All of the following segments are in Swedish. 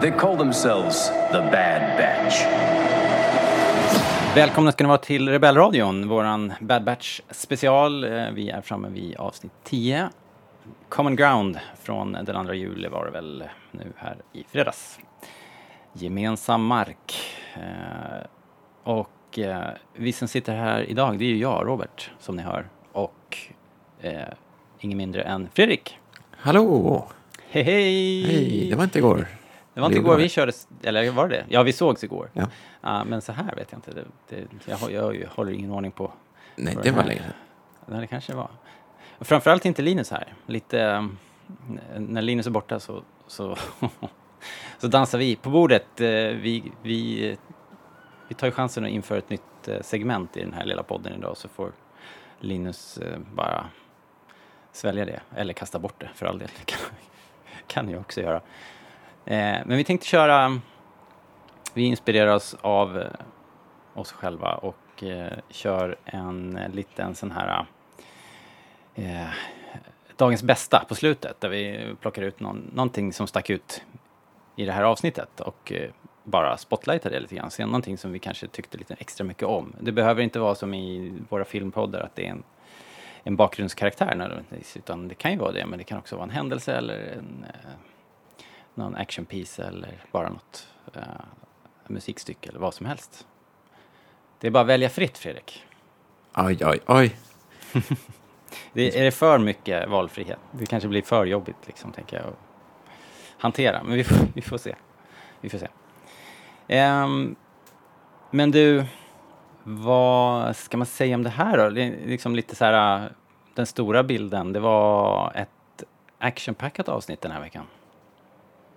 They call themselves the Bad Batch. Välkomna ska ni vara till Rebellradion, våran Bad Batch special. Eh, Vi är framme vid avsnitt 10. Common Ground från den 2 juli var det väl nu här i fredags. Gemensam mark. Eh, Och eh, vi som sitter här idag, det är ju jag, Robert, som ni hör. Och eh, ingen mindre än Fredrik. Hallå! Hej hej! Hej, det var inte igår. Det var inte igår var vi det? körde, eller var det det? Ja, vi sågs igår. Ja. Ja, men så här vet jag inte. Det, det, jag, har- jag håller ingen ordning på Nej, Var det det var länge sedan. Ja, det kanske var. Och Framförallt inte Linus här. Lite, eh, när Linus är borta så, så, så dansar vi på bordet. Eh, Vi, vi, vi tar ju chansen att införa ett nytt eh, segment i den här lilla podden idag så får Linus eh, bara svälja det, eller kasta bort det för all del. Det kan, kan jag också göra. Eh, Men vi tänkte köra, vi inspireras av eh, oss själva och eh, kör en liten sån här eh, dagens bästa på slutet där vi plockar ut någon, någonting som stack ut i det här avsnittet och eh, bara spotlightar det lite grann. Se någonting som vi kanske tyckte lite extra mycket om. Det behöver inte vara som i våra filmpoddar att det är en, en bakgrundskaraktär nödvändigtvis, utan det kan ju vara det, men det kan också vara en händelse eller en, eh, någon actionpiece eller bara något eh, musikstycke eller vad som helst. Det är bara att välja fritt, Fredrik. Oj, oj, oj. Det, är det för mycket valfrihet? Det kanske blir för jobbigt, liksom, tänker jag, att hantera. Men vi får, vi får se. Vi får se. Ehm, men du, vad ska man säga om det här då? Det är liksom lite så här, äh, den stora bilden, det var ett actionpackat avsnitt den här veckan.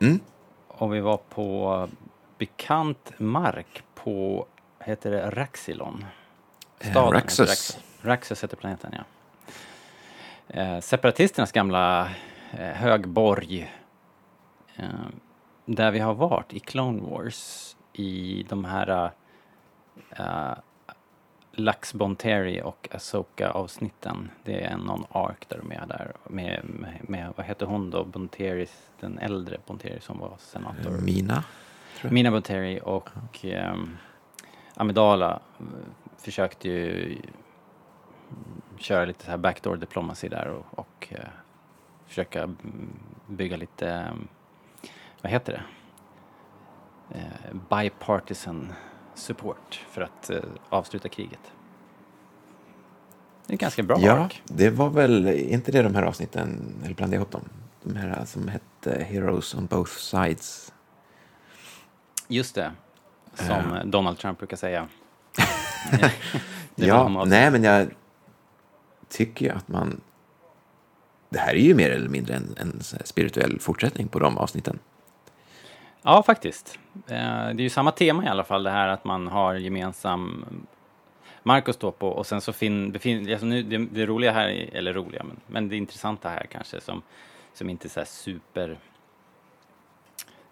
Mm. Och vi var på bekant mark på, heter det Raxilon? Eh, Staden heter Raxus. Rax- Raxus heter planeten, ja. Eh, separatisternas gamla eh, högborg. Eh, där vi har varit i Clone Wars i de här eh, Lux Bonteri och Asoka avsnitten. Det är någon ark där de är där med, med, med vad heter hon då, Bonteris, den äldre Bonteri som var senator. Mina. Mina Bonteri och ehm, Amidala eh, försökte ju köra lite så här backdoor diplomacy där och, och eh, försöka bygga lite, ehm, vad heter det? Eh, bipartisan support för att eh, avsluta kriget. Det är ganska bra Ja, ark. det var väl inte det de här avsnitten, eller blandade jag ihop dem? De här som hette Heroes on both sides. Just det, som eh, Donald Trump brukar säga. Ja, nej men jag tycker ju att man... Det här är ju mer eller mindre en, en spirituell fortsättning på de avsnitten. Ja, faktiskt. Eh, Det är ju samma tema i alla fall, det här att man har gemensam mark att stå på och sen så fin, befin, alltså nu, det, det roliga här, eller roliga, men, men det intressanta här kanske som, som inte är så här super...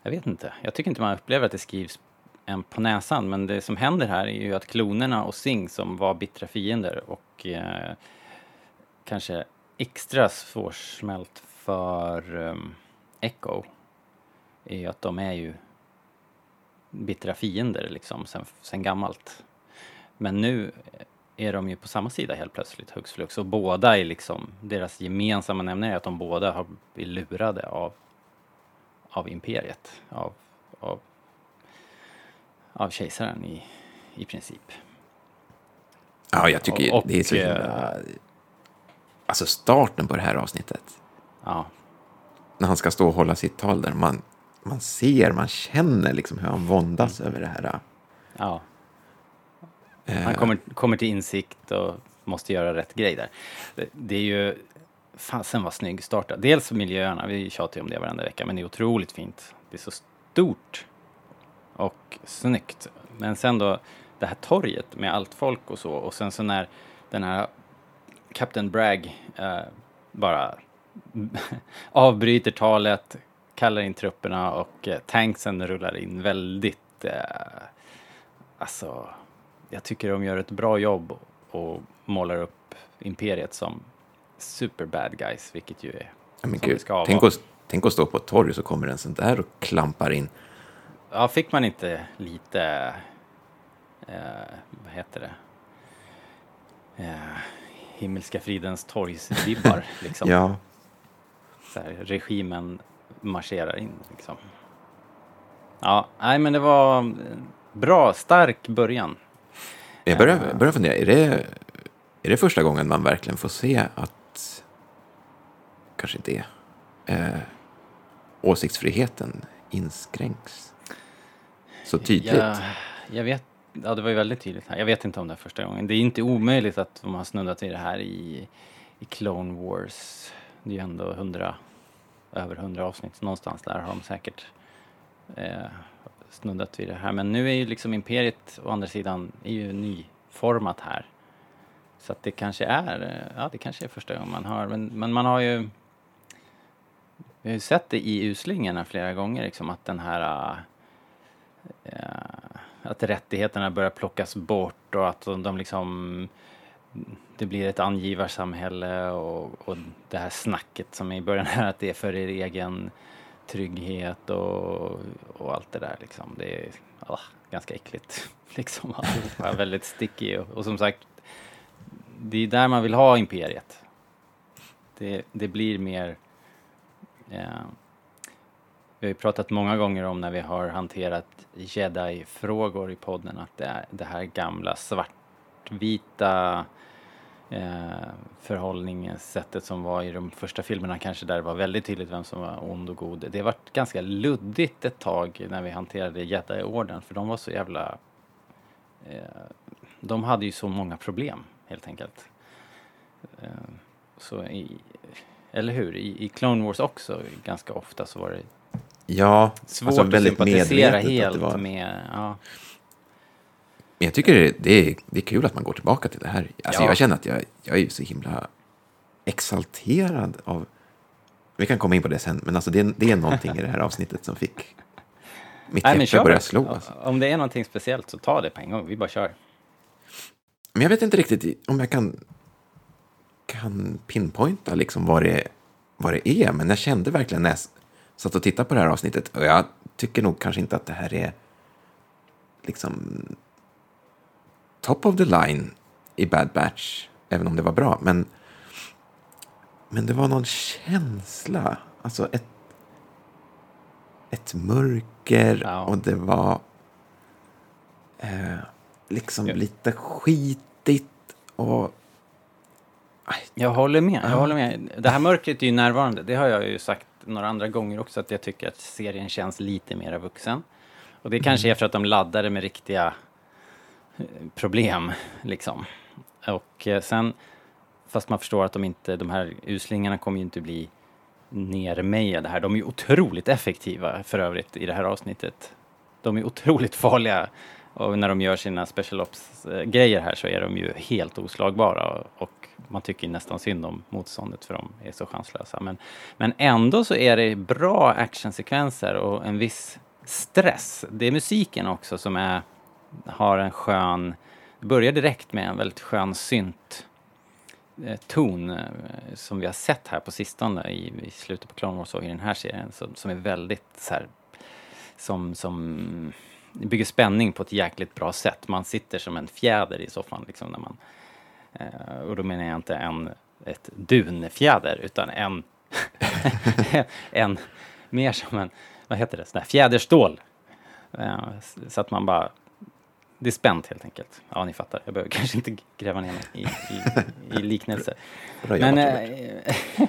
Jag vet inte, jag tycker inte man upplever att det skrivs en på näsan, men det som händer här är ju att klonerna och Sing som var bittra fiender och eh, kanske extra svårsmält för eh, Echo är ju att de är ju bittra fiender liksom sen, sen gammalt. Men nu är de ju på samma sida helt plötsligt, hux flux. Och båda är liksom, deras gemensamma nämnare är att de båda har blivit lurade av, av imperiet, av, av, av kejsaren i, i princip. Ja, jag tycker ju Och- det är så och, himla... Alltså starten på det här avsnittet. Ja, när han ska stå och hålla sitt tal där. Man, man ser, man känner liksom hur han våndas över det här. ja. Eh, Han kommer, kommer till insikt och måste göra rätt grej där. Det, det är ju, fasen vad snygg starta. Dels miljöerna, vi tjatar ju om det varenda vecka, men det är otroligt fint. Det är så stort och snyggt. Men sen då det här torget med allt folk och så och sen så när den här Captain Bragg eh, bara avbryter talet, kallar in trupperna och eh, tanksen rullar in väldigt eh, Alltså, jag tycker de gör ett bra jobb och målar upp imperiet som super bad guys, vilket ju är men gud, tänk, att, tänk att stå på ett torg så kommer en sån där och klampar in. ja, fick man inte lite, eh, vad heter det, eh, Himmelska fridens torgsvibbar liksom. Ja, Så här, regimen marscherar in liksom. Ja, nej men det var en bra, stark början. jag börjar, börjar fundera, är det, är det första gången man verkligen får se att, kanske inte är, eh, åsiktsfriheten inskränks så tydligt? Jag, jag vet, ja det var ju väldigt tydligt här. Jag vet inte om det är första gången. Det är inte omöjligt att de har snuddat vid det här i, i Clone Wars. Det är ju ändå hundra, över hundra avsnitt någonstans där har de säkert eh, snuddat vid det här. Men nu är ju liksom Imperiet å andra sidan är ju nyformat här. Så att det kanske är, eh, ja det kanske är första gången man hör, men, men man har ju vi har ju sett det i uslingarna flera gånger liksom att den här eh, att rättigheterna börjar plockas bort och att de, de liksom det blir ett angivarsamhälle och, och det här snacket som är i början här att det är för er egen trygghet och, och allt det där liksom. Det är ah, ganska äckligt liksom. Alltihopa. väldigt sticky och, och som sagt det är där man vill ha imperiet. Det, det blir mer eh, vi har ju pratat många gånger om när vi har hanterat jedi-frågor i podden att det, är det här gamla svarta svartvita eh, förhållningssättet som var i de första filmerna kanske där det var väldigt tydligt vem som var ond och god. Det var ganska luddigt ett tag när vi hanterade jedi-orden för de var så jävla... Eh, de hade ju så många problem helt enkelt. Eh, så i, eller hur? I, I Clone Wars också ganska ofta så var det Ja, svårt alltså att väldigt sympatisera att helt det var... med... Ja. Men jag tycker det, det, är, det är kul att man går tillbaka till det här. Alltså Ja. jag känner att jag, jag är så himla exalterad av... Vi kan komma in på det sen, men alltså det, är- det är någonting i det här avsnittet som fick mitt Nej, hjärta kör börja slå. Alltså. Om det är någonting speciellt så ta det på en gång. Vi bara kör. Men jag vet inte riktigt om jag kan, kan pinpointa liksom vad, det, vad det är, men jag kände verkligen när jag satt och tittade på det här avsnittet, och jag tycker nog kanske inte att det här är liksom top of the line i Bad Batch, även om det var bra, men, men det var någon känsla, alltså ett, ett mörker Ja. och det var eh, liksom Ja. lite skitigt och... Jag håller med. Jag Ja. håller med. Det här mörkret är ju närvarande. Det har jag ju sagt några andra gånger också, att jag tycker att serien känns lite mer vuxen. Och det kanske är för att de laddade med riktiga problem, liksom. Och eh, sen, fast man förstår att de inte, de här uslingarna kommer ju inte bli nermejade här. De är ju otroligt effektiva för övrigt i det här avsnittet. De är otroligt farliga och när de gör sina special ops-grejer eh, här så är de ju helt oslagbara och man tycker nästan synd om motståndet för de är så chanslösa. Men, men ändå så är det bra actionsekvenser och en viss stress. Det är musiken också som är, har en skön, det börjar direkt med en väldigt skön synt eh, ton eh, som vi har sett här på sistone i, i slutet på Clone Wars och i den här serien som, som är väldigt så här, som, som bygger spänning på ett jäkligt bra sätt. Man sitter som en fjäder i soffan liksom när man eh, och då menar jag inte en ett dunfjäder utan en en mer som en vad heter det, sån där fjäderstål. Så att man bara det är spänt helt enkelt. Ja, ni fattar. Jag behöver kanske inte gräva ner mig i, i, i liknelser. Men, eh,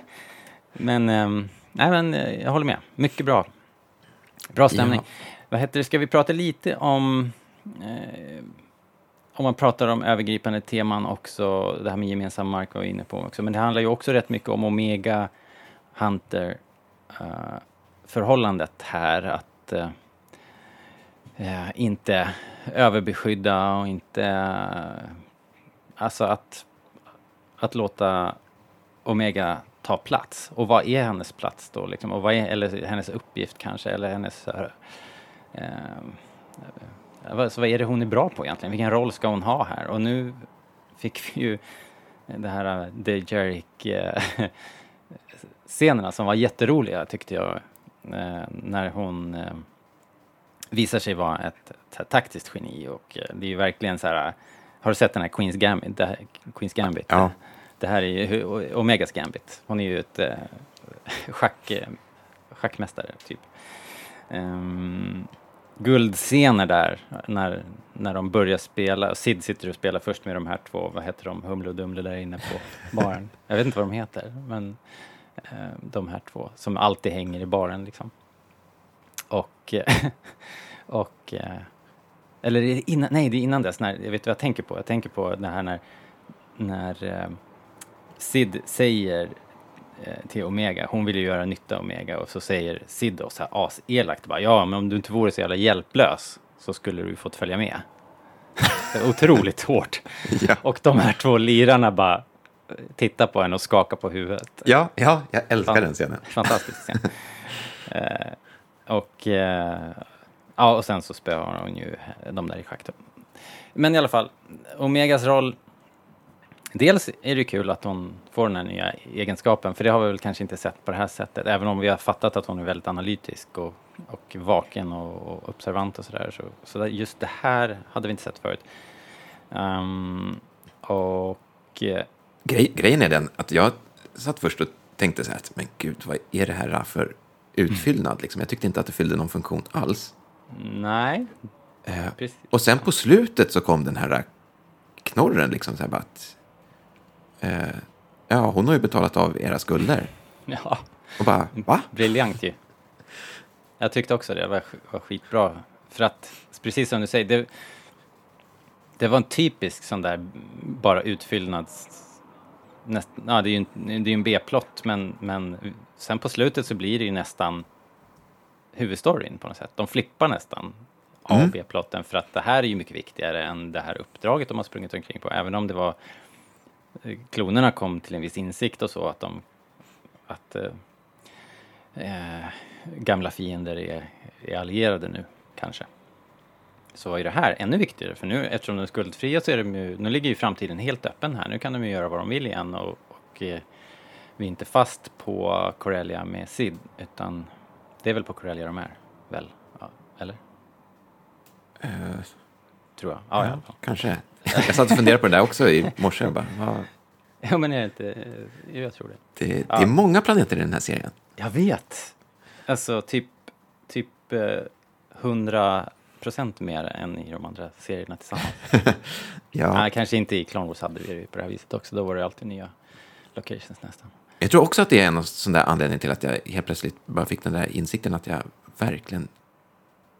men, ehm, nej, men eh, jag håller med. Mycket bra. Bra stämning. Ja. Vad heter det, ska vi prata lite om eh, om man pratar om övergripande teman också, det här med gemensam mark var vi inne på också, men det handlar ju också rätt mycket om Omega Hunter eh, förhållandet här, att eh, eh, inte överbeskydda och inte, alltså att, att låta Omega ta plats. Och vad är hennes plats då? Liksom? Och vad är, eller hennes uppgift kanske, eller hennes... eh, vad, så vad är det hon är bra på egentligen? Vilken roll ska hon ha här? Och nu fick vi ju det här eh, The Jerick eh, scenerna som var jätteroliga tyckte jag. Eh, när hon eh, visar sig vara ett, taktiskt geni och eh, det är ju verkligen så här, har du sett den här Queens Gambit? Det här, Queens Gambit? Ja. Det här är ju Omegas Gambit. Hon är ju ett eh, schack, eh, schackmästare, typ. Um, guldscener där, när, när de börjar spela. Sid sitter och spelar först med de här två, vad heter de, Humle och Dumle där inne på baren. Jag vet inte vad de heter, men eh, de här två som alltid hänger i baren liksom. Och, och eh, eller innan, nej det är innan dess, när, jag vet vad jag tänker på. Jag tänker på det här när, när eh, Sid säger eh, till Omega, hon vill ju göra nytta Omega och så säger Sid då så här aselakt bara, ja men om du inte vore så jävla hjälplös så skulle du fått följa med. Otroligt hårt. Ja. Och de här två lirarna bara tittar på henne och skakar på huvudet. Ja, ja, jag älskar Fan. den scenen. Fantastisk scen och, eh, ja, och sen så spöar hon ju de där i schack. då. Men i alla fall, Omegas roll. Dels är det kul att hon får den här nya egenskapen, för det har vi väl kanske inte sett på det här sättet. Även om vi har fattat att hon är väldigt analytisk och, och vaken och, och observant och sådär. Så, så just det här hade vi inte sett förut. Um, och eh, Grej, grejen är den att jag satt först och tänkte så här, men gud, vad är det här för utfyllnad? Liksom? Jag tyckte inte att det fyllde någon funktion alls. nej, Eh, och sen på slutet så kom den här knorren, liksom så här att, eh, ja, hon har ju betalat av era skulder. Ja. Och bara, va? Briljant ju. Jag tyckte också det var, var skitbra. För att, precis som du säger, det, det var en typisk sån där bara utfyllnads... Näst, ja, det är ju en, det är en B-plott, men, men sen på slutet så blir det ju nästan huvudstoryn på något sätt. De flippar nästan A och B-plotten för att det här är ju mycket viktigare än det här uppdraget de har sprungit omkring på. Även om det var eh, klonerna kom till en viss insikt och så att de att eh, eh, gamla fiender är, är allierade nu, kanske. Så var ju det här ännu viktigare, för nu eftersom de är skuldfria så är de ju, nu ligger ju framtiden helt öppen här. Nu kan de ju göra vad de vill igen och, och eh, vi är inte fast på Corellia med Sid, utan det är väl på Corellia de är, väl? Ja, eller? Eh, Tror jag. Ja, ja, ja. kanske. Jag satt och funderade på det där också i morse. Jag, bara, vad- ja men det inte, jag tror det. det, det Ja. är många planeter i den här serien. Jag vet! Alltså typ, typ eh, 100 procent mer än i de andra serierna tillsammans. Ja. Nej, kanske inte i Clone Wars hade vi det på det här viset också. Då var det alltid nya locations nästan. Jag tror också att det är en sån där anledning till att jag helt plötsligt bara fick den där insikten att jag verkligen,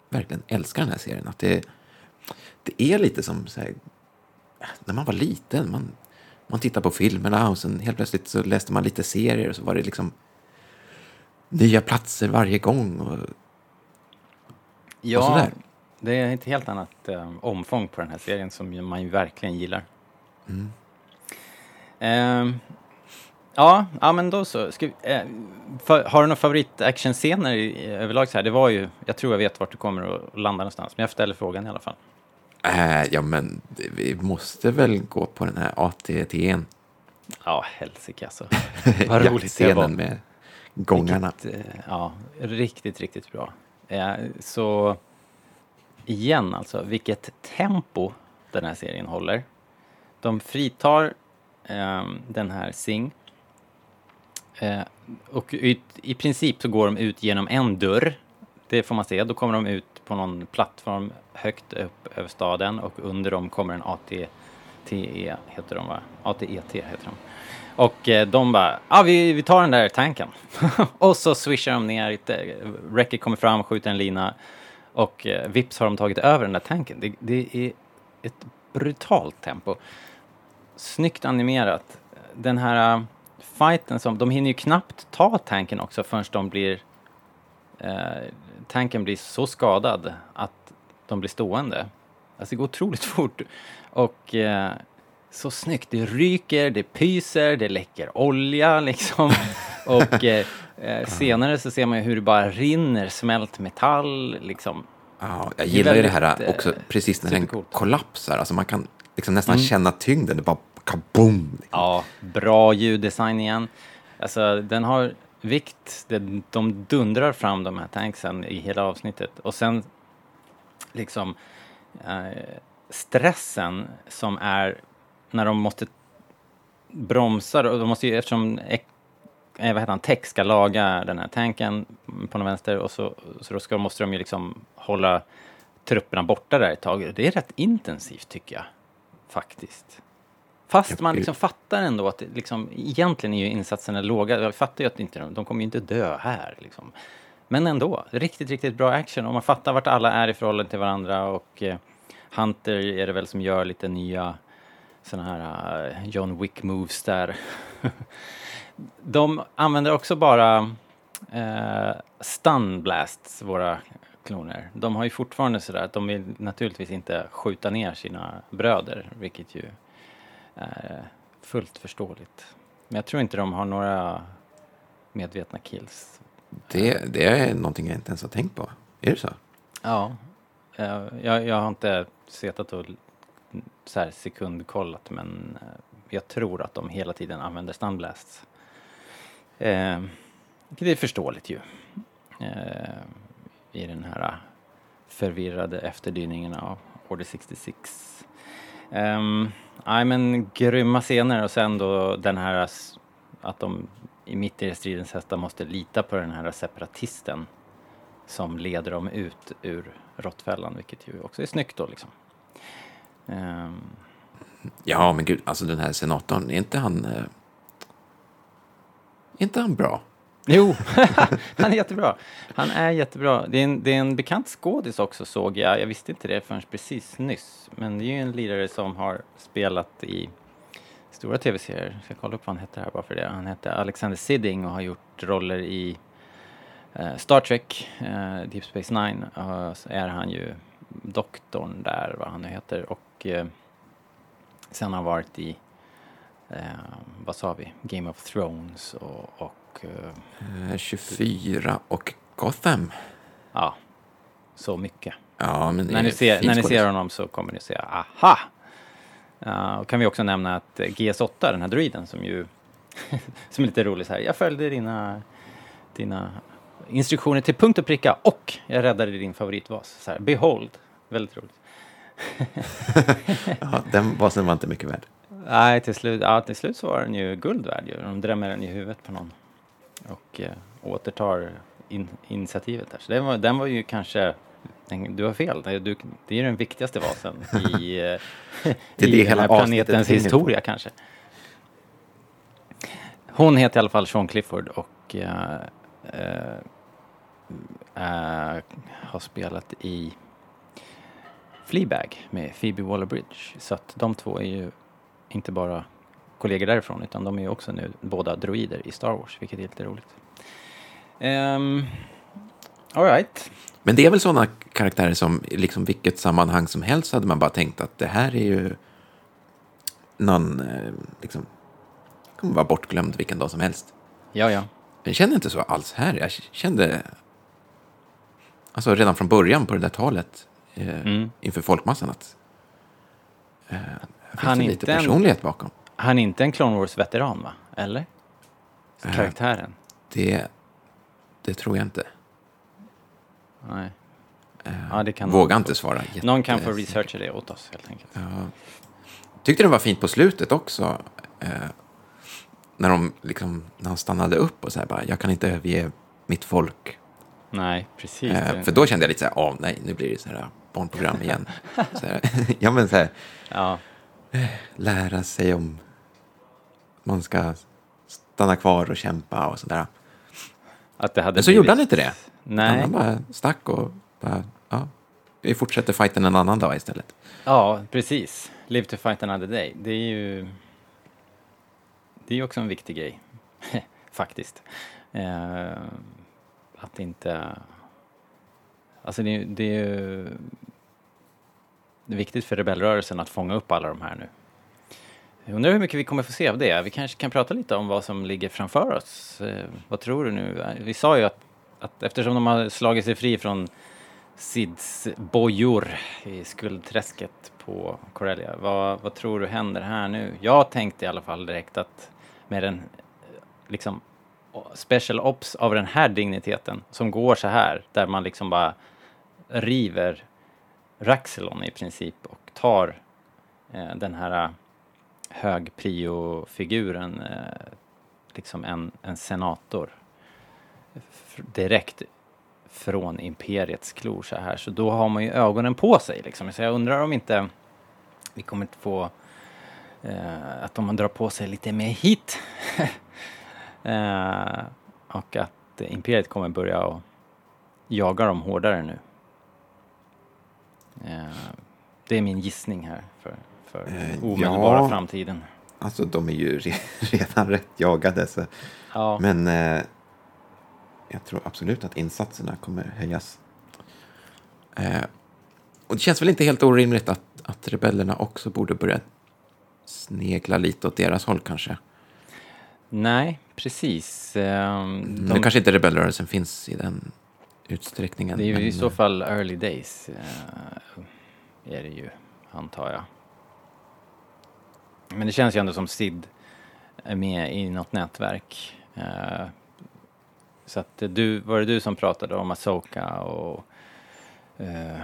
verkligen älskar den här serien. Att det, det är lite som så här, när man var liten. Man, man tittar på filmerna och sen helt plötsligt så läste man lite serier och så var det liksom nya platser varje gång. Och, Ja, sådär. Det är ett helt annat eh, omfång på den här serien som man ju verkligen gillar. Ehm, ja, ja, men då så. Ska vi, eh, för, har du några favoritactionscener överlag? Så här? Det var ju, jag tror jag vet vart du kommer att landa någonstans, men jag ställer frågan i alla fall. äh, ja, men vi måste väl gå på den här ATT'n. Ja, helsike alltså. Vad roligt det var. Med gångarna. Vilket, eh, ja, riktigt, riktigt bra. Eh, så igen alltså, vilket tempo den här serien håller. De fritar eh, den här Sing eh, och ut, i princip så går de ut genom en dörr. Det får man se. Då kommer de ut på någon plattform högt upp över staden och under dem kommer en ATTE, heter de va? ATET heter de. Och eh, de bara, ja ah, vi, vi tar den där tanken. och så swishar de ner, eh, lite, kommer fram, skjuter en lina och eh, vips har de tagit över den där tanken. Det, det är ett brutalt tempo. Snyggt animerat. Den här uh, fighten som, de hinner ju knappt ta tanken också förrän de blir, eh, tanken blir så skadad att de blir stående. Alltså det går otroligt fort. Och eh, så snyggt. Det ryker, det pyser, det läcker olja liksom. Och eh, eh, senare så ser man ju hur det bara rinner smält metall liksom. Ja, jag gillar ju det här också eh, precis när den kollapsar. Alltså man kan liksom nästan känna tyngden. Det bara kaboom! Liksom. Ja, bra ljuddesign igen. Alltså den har vikt, de dundrar fram de här tanksen i hela avsnittet. Och sen liksom eh, stressen som är när de måste bromsa, och de måste ju, eftersom eh, vad heter han, Tech ska laga den här tanken på den vänster och så, så då ska, måste de ju liksom hålla trupperna borta där ett tag. Det är rätt intensivt tycker jag, faktiskt. Fast man liksom fattar ändå att liksom, egentligen är ju insatserna låga. Jag fattar ju att inte, de kommer ju inte dö här. Liksom. Men ändå, riktigt, riktigt bra action och man fattar vart alla är i förhållande till varandra och eh, Hunter är det väl som gör lite nya sådana här uh, John Wick moves där. De använder också bara eh, stun blasts, våra kloner. De har ju fortfarande sådär att de vill naturligtvis inte skjuta ner sina bröder, vilket ju är fullt förståeligt. Men jag tror inte de har några medvetna kills. Det, det är någonting jag inte ens har tänkt på. Är det så? Ja, eh, jag, jag har inte setat och så här sekundkollat men eh, jag tror att de hela tiden använder stunblasts. Eh, det är förståeligt ju. Eh, I den här förvirrade efterdyningarna av Order 66. Um, eh, men grymma scener och sen då den här att de i mitt i stridens hästar måste lita på den här separatisten som leder dem ut ur råttfällan, vilket ju också är snyggt då liksom. Um, Ja, men gud, alltså den här senatorn, är inte han... Eh, är inte han bra? Jo, han är jättebra. Han är jättebra. Det är en, det är en bekant skådis också såg jag. Jag visste inte det förrän precis nyss. Men det är ju en lirare som har spelat i stora tv-serier. Jag ska kolla upp vad han heter här bara för det. Han heter Alexander Sidding och har gjort roller i eh, Star Trek, eh, Deep Space Nine. Och så är han ju doktorn där, vad han nu heter. Och eh, sen har han varit i, vad sa vi, Game of Thrones och, och eh, Eh, 24 och Gotham. ja, så mycket. Ja, När är ni, ser, när ni ser honom så kommer ni säga aha! Uh, och kan vi också nämna att eh, GS8, den här druiden som ju som är lite rolig så här. Jag följde dina, dina instruktioner till punkt och pricka och jag räddade din favoritvas. Så här, behold! Väldigt roligt. Ja, den vasen var inte mycket värd. Nej, till slut, ja, till slut så var den ju guld värd ju. De drämmer den i huvudet på någon. Och eh, återtar in, initiativet där. Så den var, den var ju kanske, du har fel, det, du, det är den viktigaste vasen i, eh, det i den hela planetens historia kanske. Hon heter i alla fall Sean Clifford och eh, eh, eh, har spelat i Fleabag med Phoebe Waller-Bridge. Så att de två är ju inte bara kollegor därifrån utan de är ju också nu båda droider i Star Wars, vilket är lite roligt. Um, Alright. Men det är väl sådana karaktärer som i liksom vilket sammanhang som helst hade man bara tänkt att det här är ju någon, eh, liksom, kommer vara bortglömd vilken dag som helst. Ja, ja. Jag kände inte så alls här. Jag kände, alltså redan från början på det där talet eh, Mm. inför folkmassan att eh, finns Han det är lite inte en- personlighet bakom. Han är inte en Clone Wars-veteran, va? Eller? Karaktären? Det, det tror jag inte. Nej. Eh, Ja, det kan Vågar någon inte svara. Någon kan få jätte- researcha det åt oss, helt enkelt. Ja. Tyckte det var fint på slutet också. Eh, när, de liksom, när han stannade upp och så här bara, jag kan inte överge mitt folk. Nej, precis. Eh, för då kände jag lite så här, åh nej, nu blir det så här barnprogram igen. så här, ja, men så här, Ja, lära sig om man ska stanna kvar och kämpa och sådär. att det hade Men så gjorde han inte det. Nej. Han bara stack och bara, ja, vi fortsätter fighten en annan dag istället. Ja, precis. Live to fight another day. Det är ju... Det är också en viktig grej, faktiskt. Eh, att inte... Alltså det, det är ju... Det är viktigt för rebellrörelsen att fånga upp alla de här nu. Jag undrar hur mycket vi kommer få se av det. Vi kanske kan prata lite om vad som ligger framför oss. Eh, vad tror du nu? Vi sa ju att, att eftersom de har slagit sig fri från Sids bojor i skuldträsket på Corellia. Vad, vad tror du händer här nu? Jag tänkte i alla fall direkt att med en liksom special ops av den här digniteten som går så här, där man liksom bara river Raxelon i princip och tar eh, den här eh, hög prio-figuren, eh, liksom en, en senator, f- direkt från imperiets klor så här. Så då har man ju ögonen på sig liksom. Så jag undrar om inte vi kommer att få eh, att de drar på sig lite mer hit. eh, och att imperiet kommer börja och jaga dem hårdare nu. Eh, det är min gissning här för, för Eh, omedelbara ja. framtiden. Alltså, de är ju re- redan rätt jagade. Så. Ja, Men eh, jag tror absolut att insatserna kommer höjas. Eh, och det känns väl inte helt orimligt att, att rebellerna också borde börja snegla lite åt deras håll kanske. nej, precis. Eh, Nu kanske inte rebellrörelsen finns i den utsträckningen. det är ju men, i så eh, fall early days, eh, är det ju, antar jag. Men det känns ju ändå som Sid är med i något nätverk. Eh, så att du, var det du som pratade om Asoka och eh,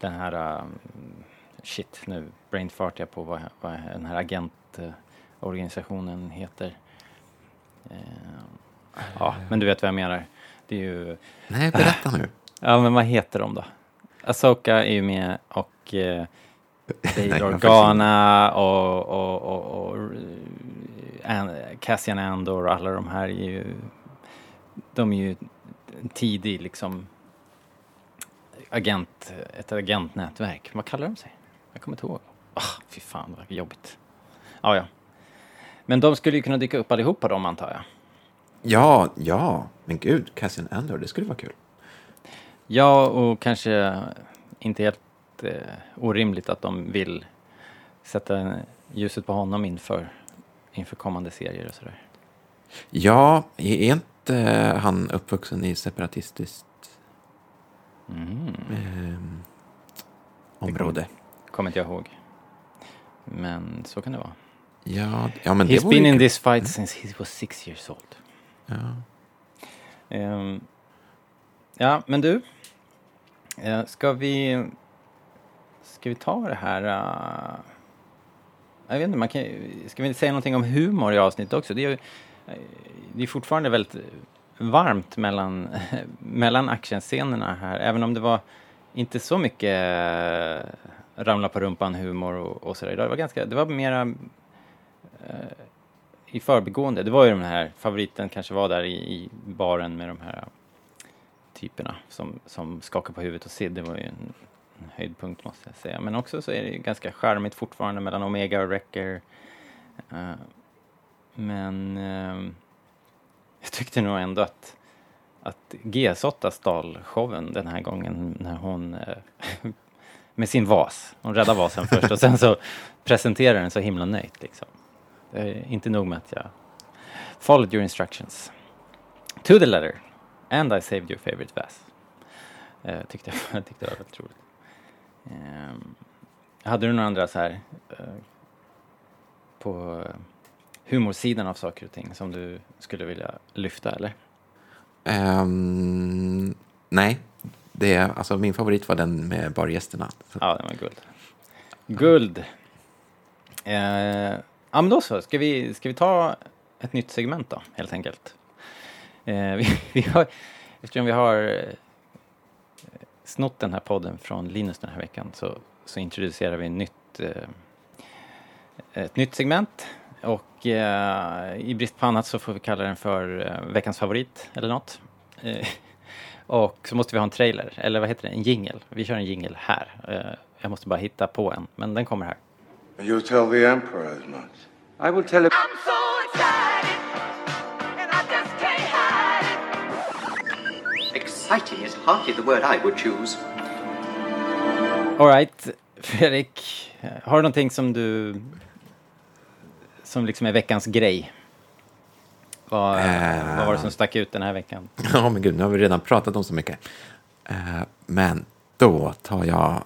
den här, eh, shit nu brainfartar jag på vad, vad den här agentorganisationen heter. Eh, ja, men du vet vad jag menar. Det är ju, Nej, berätta nu. ja men vad heter de då? Asoka är ju med och eh, Bail Organa och, och, och, och An- Cassian Andor och alla de här är ju, de är ju en tidig liksom agent, ett agentnätverk. Vad kallar de sig? Jag kommer inte ihåg. Ah, fy fan vad jobbigt. Ja, ja. Men de skulle ju kunna dyka upp allihopa de antar jag. Ja, ja, men gud, Cassian Andor, det skulle vara kul. Ja, och kanske inte helt eh, orimligt att de vill sätta ljuset på honom inför, inför kommande serier och sådär. Ja, är inte han uppvuxen i separatistiskt Mm. ehm, område? Kommer inte jag ihåg. Men så kan det vara. Ja, ja, men det He's vore been in this fight since he was six years old. Ja. Ehm, ja, men du. Eh, ska vi... Ska vi ta det här... Uh, jag vet inte, man kan, ska vi säga någonting om humor i avsnittet också? Det är, eh, det är fortfarande väldigt varmt mellan, mellan actionscenerna här, även om det var inte så mycket ramla på rumpan humor och, och sådär. Det var ganska, det var mera i förbigående. Det var ju den här favoriten kanske var där i, i baren med de här typerna som, som skakar på huvudet och ser, Det var ju en, en höjdpunkt måste jag säga. Men också så är det ju ganska charmigt fortfarande mellan Omega och Wrecker. Uh, men uh, jag tyckte nog ändå att, att G8 stal showen den här gången när hon uh, med sin vas. Hon räddade vasen först och sen så presenterar den så himla nöjt liksom. Är inte nog med att jag followed your instructions. To the letter. And I saved your favorite vase. Eh, tyckte jag, jag tyckte det var väldigt roligt. Ehm, hade du några andra så här eh, på eh, humorsidan av saker och ting som du skulle vilja lyfta eller? Ehm, nej, det är, alltså, min favorit var den med bargästerna. Ja, den var guld. Guld! Eh, ja, men då så. Ska vi, ska vi ta ett nytt segment då, helt enkelt? Eh, vi, vi har, eftersom vi har eh, snott den här podden från Linus den här veckan så, så introducerar vi ett nytt, eh, ett nytt segment. Och eh, i brist på annat så får vi kalla den för eh, veckans favorit eller något. Eh, och så måste vi ha en trailer, eller vad heter det, en jingle. Vi kör en jingle här. Eh, jag måste bara hitta på en, men den kommer här. You tell the Emperor as much. I will tell him. I'm so excited, and I just can't hide it. Exciting is hardly the word I would choose. Alright, Fredrik. eh, Har du någonting som du... Som liksom är veckans grej? Vad, Eh. vad var det som stack ut den här veckan? Ja, men gud, nu har vi redan pratat om så mycket. Eh, men då tar jag...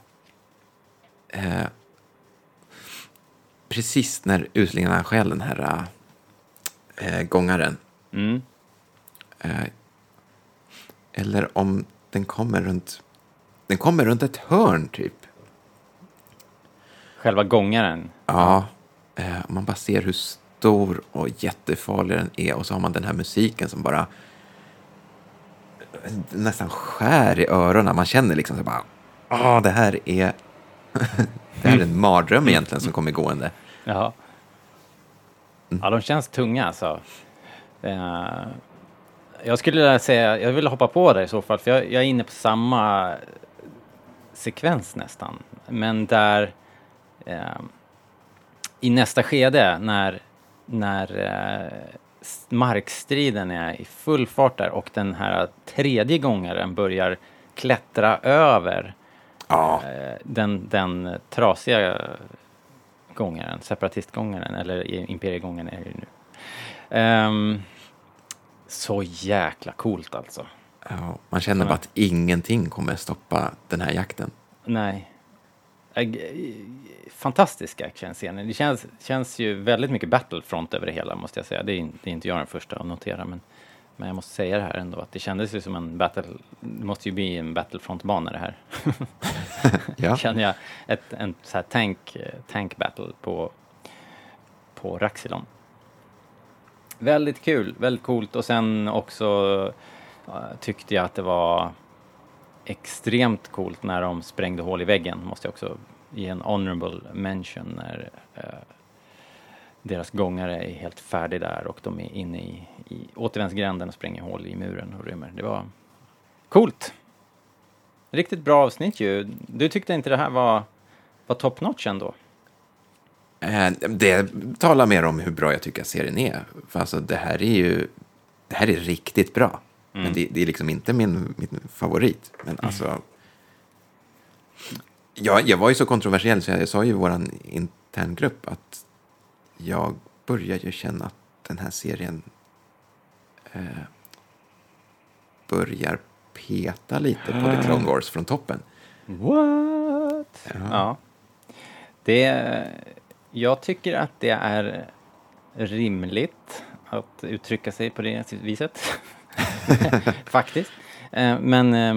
Eh, precis när uslingarna stjäl den här eh, gångaren. Mm. Eh, eller om den kommer runt den kommer runt ett hörn typ. Själva gångaren. Ja, eh, man bara ser hur stor och jättefarlig den är och så har man den här musiken som bara nästan skär i öronen. Man känner liksom så bara, ah, det här är det här är en mardröm egentligen som kommer gående. Ja. Ja, de känns tunga alltså. Eh, jag skulle säga, jag vill hoppa på där i så fall, för jag, jag är inne på samma sekvens nästan. Men där eh, i nästa skede när, när eh, markstriden är i full fart där och den här tredje gångaren börjar klättra över Ja, eh, den, den trasiga gångaren, separatistgångaren, eller imperiegångaren är det ju nu. Ehm, så jäkla coolt alltså. ja, man känner bara att ingenting kommer stoppa den här jakten. Nej. Fantastisk actionscener. Det känns, känns ju väldigt mycket Battlefront över det hela måste jag säga. Det är, det är inte jag den första att notera men, men jag måste säga det här ändå att det kändes ju som en battle, det måste ju bli en Battlefront-bana det här. Ja. känner jag ett, en så här tank, tank battle på, på Raxilon. Väldigt kul, väldigt coolt och sen också eh, tyckte jag att det var extremt coolt när de sprängde hål i väggen, måste jag också ge en honorable mention när eh, deras gångare är helt färdig där och de är inne i, i återvändsgränden och spränger hål i muren och rymmer. Det var coolt! Riktigt bra avsnitt ju. Du tyckte inte det här var, var top notch ändå? Eh, Det talar mer om hur bra jag tycker att serien är. För alltså, det här är ju det här är riktigt bra. Men det, det är liksom inte min, min favorit. Men alltså... Jag, jag var ju så kontroversiell så jag, jag sa ju i vår interngrupp att jag börjar ju känna att den här serien eh, börjar peta lite på The Clone Wars från toppen. What? Ja. Det, jag tycker att det är rimligt att uttrycka sig på det viset. Faktiskt. Eh, Men eh,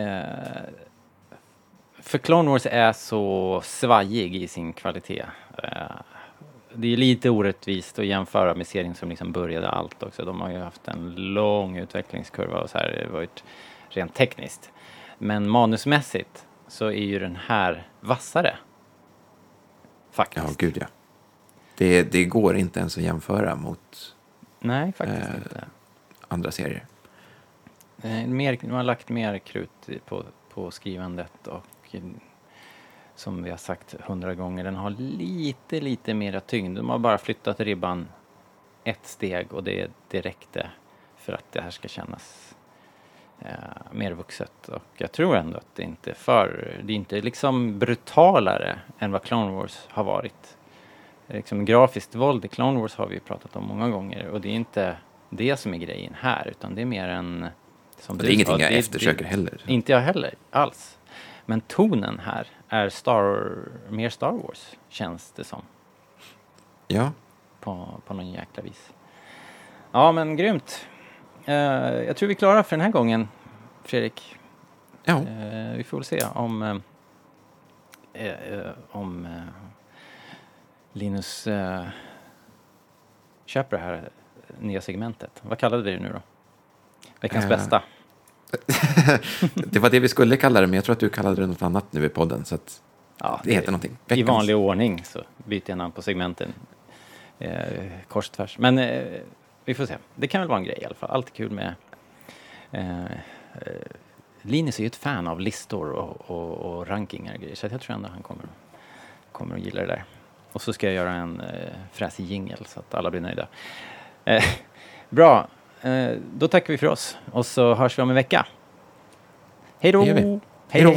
eh, för Clone Wars är så svajig i sin kvalitet. Det är lite orättvist att jämföra med serien som liksom började allt också. De har ju haft en lång utvecklingskurva och så här, det var ju ett- rent tekniskt. Men manusmässigt så är ju den här vassare. Faktiskt. Ja, gud ja. Det, det går inte ens att jämföra mot Nej, faktiskt Eh, inte. andra serier. Eh, Mer, man har lagt mer krut på, på skrivandet och som vi har sagt hundra gånger, den har lite, lite mera tyngd. De har bara flyttat ribban ett steg och det, det räckte för att det här ska kännas eh, mer vuxet. Och jag tror ändå att det inte är för, det är inte liksom brutalare än vad Clone Wars har varit. Liksom grafiskt våld i Clone Wars har vi pratat om många gånger och det är inte det som är grejen här utan det är mer en... Som det är ingenting sa, jag det- eftersöker det- heller. Inte jag heller, alls. Men tonen här är Star, mer Star Wars, känns det som. Ja, På, på någon jäkla vis. Ja, men grymt. Eh, jag tror vi är klara för den här gången, Fredrik. ja. Eh, vi får väl se om, eh, om eh, Linus eh, köper det här nya segmentet. Vad kallade vi det nu då? Veckans bästa. det var det vi skulle kalla det, men jag tror att du kallade det något annat nu i podden. Så att Ja, det heter någonting. I Veckans. vanlig ordning så byter jag namn på segmenten. Eh, kors tvärs. Men eh, vi får se. Det kan väl vara en grej i alla fall. Alltid kul med... Eh, eh, Linus är ju ett fan av listor och, och, och rankingar och grejer. Så jag tror ändå han kommer, kommer att gilla det där. Och så ska jag göra en eh, fräsig jingel så att alla blir nöjda. Eh, bra. Eh, då tackar vi för oss. Och så hörs vi om en vecka. Hej då! Hej då.